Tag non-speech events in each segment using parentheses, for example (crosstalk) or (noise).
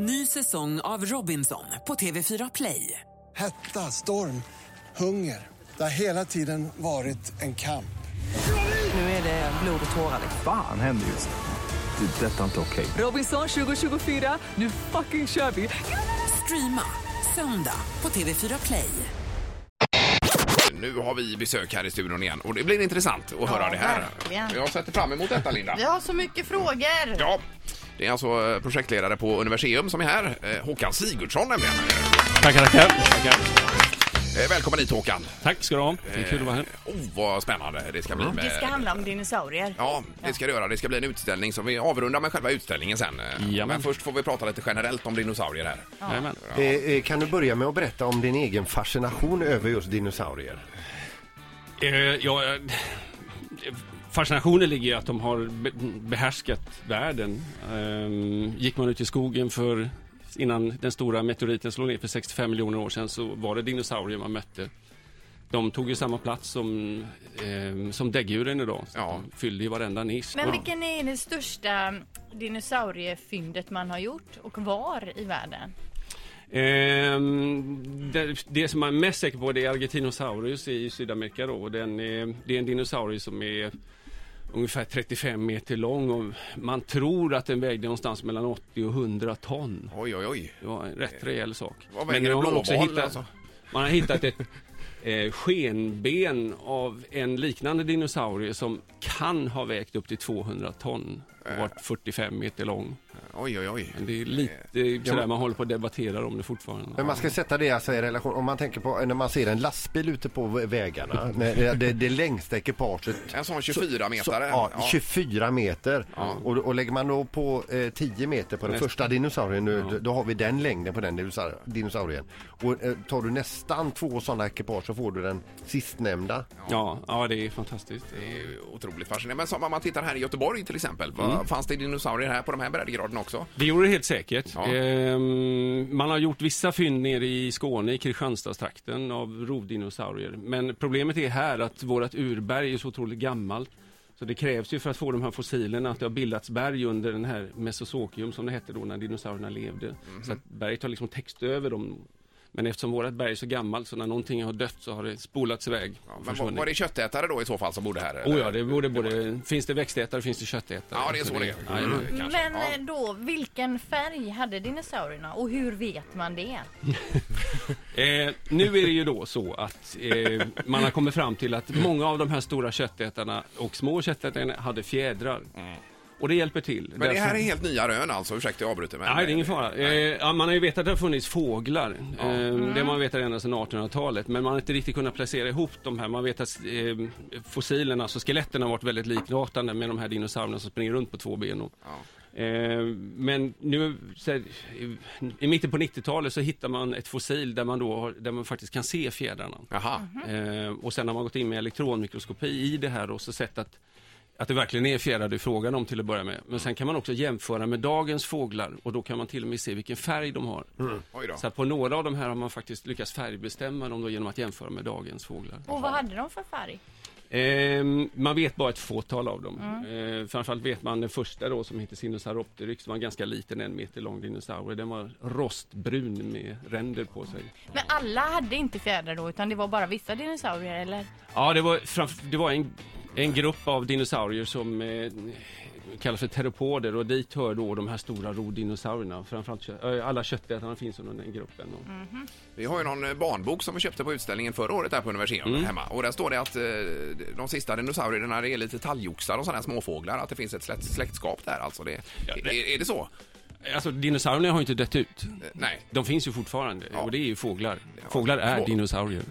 Ny säsong av Robinson på TV4 Play. Hetta, storm, hunger. Det har hela tiden varit en kamp. Nu är det blod och tårar. Fan händer just nu. Det. är Detta är inte okej. Robinson 2024, nu fucking kör vi! Streama söndag på TV4 Play. Nu har vi besök här i studion igen och det blir intressant att höra det här. verkligen. Jag sätter fram emot detta Linda. Vi har så mycket frågor. Ja, det är alltså eh, projektledare på Universium som är här. Eh, Håkan Sigurdsson nämligen. Tackar, tackar. tackar. Eh, Välkommen hit Håkan. Tack ska du ha. Det är kul att vara här. Oh, vad spännande det ska bli. Med... Det ska handla om dinosaurier. Ja, det ska det göra. Det ska bli en utställning som vi avrundar med själva utställningen sen. Jajamän. Men först får vi prata lite generellt om dinosaurier här. Eh, eh, kan du börja med att berätta om din egen fascination över just dinosaurier? Eh, ja, fascinationen ligger i att de har be- behärskat världen. Eh, gick man ut i skogen för innan den stora meteoriten slog ner för 65 miljoner år sedan så var det dinosaurier man mötte. De tog ju samma plats som, eh, som däggdjuren idag. Ja. De fyllde ju varenda nisch. Men vilken är det största dinosauriefyndet man har gjort och var i världen? Ehm, det, det som man är mest säker på det är Argentinosaurus i Sydamerika då. Och Den är, det är en dinosaurie som är ungefär 35 meter lång och man tror att den vägde någonstans mellan 80 och 100 ton. Oj, oj, oj. Det var en rätt rejäl sak. Vad väger en har man också blåval, hittat, alltså? man har hittat ett (laughs) eh, skenben av en liknande dinosaurie som kan ha vägt upp till 200 ton och varit 45 meter lång. Oj, oj, oj. Men det är lite sådär man håller på att debattera om det fortfarande. Men man ska sätta det alltså i relation, om man tänker på när man ser en lastbil ute på vä- vägarna, (laughs) det, det, det längsta ekipaget En sån 24 metare. Så, ja, Ja. 24 meter. Och, och lägger man då på eh, 10 meter på den Nästan. första dinosaurien nu, då, då har vi den längden på den dinosaur- dinosaurien. Och eh, tar du nästan två sådana ekipage så får du den sistnämnda. Ja, ja, det är fantastiskt. Det är otroligt fascinerande. Men som om man tittar här i Göteborg till exempel. Mm. Fanns det dinosaurier här på de här breddgraderna också? Det gjorde det helt säkert. Ja. Ehm, man har gjort vissa fynd nere i Skåne, i Kristianstadstrakten, av rovdinosaurier. Men problemet är här att vårt urberg är så otroligt gammalt. Så det krävs ju för att få de här fossilerna att det har bildats berg under den här Mesozoikum som det hette då när dinosaurierna levde. Mhm. Så att berget har liksom täckts över dem. Men eftersom vårt berg är så gammalt så när någonting har dött så har det spolats iväg. Ja, men var, var det köttätare då i så fall som bodde här? Oh eller? ja, det borde både, finns det växtätare finns det köttätare. Ja, det är så det är. Jajamän. Mm. Men ja. eh, då, vilken färg hade dinosaurierna och hur vet man det? (laughs) Eh, nu är det ju då så att eh, man har kommit fram till att många av de här stora köttätarna och små köttätarna hade fjädrar. Och det hjälper till. Mm. Men det här är helt nya rön alltså, ursäkta jag avbryter. Men... Nej, det är ingen fara. Eh, ja, man har ju vetat att det har funnits fåglar. Eh, det har man vetat ända sedan 1800-talet. Men man har inte riktigt kunnat placera ihop de här. Man vet att eh, fossilerna, alltså skeletten har varit väldigt liknande med de här dinosaurierna som springer runt på två ben. Och, Eh, men nu här, i, mitten på 90-talet så hittar man ett fossil där man, då där man faktiskt kan se fjädrarna. Jaha. Eh, och sen har man gått in med elektronmikroskopi i det här och så sett att, att det verkligen är fjädrar det är frågan om till att börja med. Men sen kan man också jämföra med dagens fåglar och då kan man till och med se vilken färg de har. Då. Så att på några av de här har man faktiskt lyckats färgbestämma dem då genom att jämföra med dagens fåglar. Och vad hade de för färg? Eh, man vet bara ett fåtal av dem. Eh, framförallt vet man den första då som heter Sinosauropteryx som var en ganska liten, en meter lång dinosaurie. Den var rostbrun med ränder på sig. Men alla hade inte fjädrar då utan det var bara vissa dinosaurier eller? Ja, det var, framf- det var en, en grupp av dinosaurier som eh, kallas för teropoder och dit hör då de här stora roddinosaurierna. Framförallt kö- eh, alla köttätarna finns under den gruppen. Och, Vi har ju någon eh, barnbok som vi köpte på utställningen förra året här på Universium Mm. hemma. Och där står det att eh, de sista dinosaurierna det är lite talgoxar och sådana här småfåglar. Att det finns ett släkt, släktskap där alltså. Det, Ja, det- Är, är det så? Alltså dinosaurierna har ju inte dött ut. Eh, Nej. De finns ju fortfarande Ja. och det är ju fåglar. Fåglar är dinosaurier.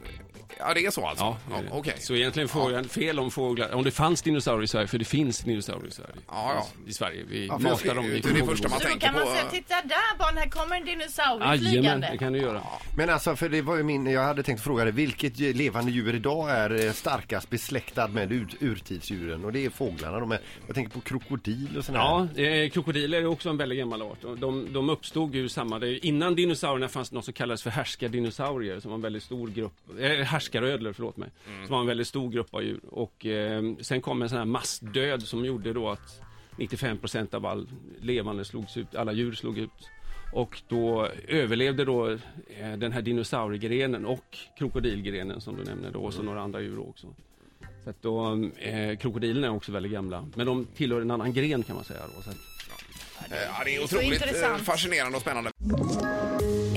Ja, det är så alltså? Ja, Ja, det är det. Okej. Så egentligen får jag fel om fåglar. Om det fanns dinosaurier i Sverige, för det finns dinosaurier i Sverige. Ja, ja. I Sverige. Vi Ja, matar dem det- i det är det första man Så då tänker kan man på- säga, titta där barn, här kommer en dinosaurie Jajamän, flygande. det kan du göra. Men alltså, för det var ju min, jag hade tänkt fråga dig, vilket djur- levande djur idag är eh, starkast besläktad med ur, urtidsdjuren? Och det är fåglarna. De är, jag tänker på krokodil och sådär. Ja, eh, krokodiler är också en väldigt gammal art. Och De, de uppstod ur samma... Det, innan dinosaurierna fanns något som kallades för härskardinosaurier, som var en väldigt stor grupp... Eh, härskarödlor, förlåt mig. Som var en väldigt stor grupp av djur. Och eh, sen kom en sån här massdöd som gjorde då att 95% av all levande slogs ut, alla djur slog ut. Och då överlevde då eh, den här dinosauriegrenen och krokodilgrenen som du nämner då och så några andra djur också. Så att då, eh, krokodilerna är också väldigt gamla, men de tillhör en annan gren kan man säga. Då, så att, Ja, det är otroligt eh, intressant. fascinerande och spännande.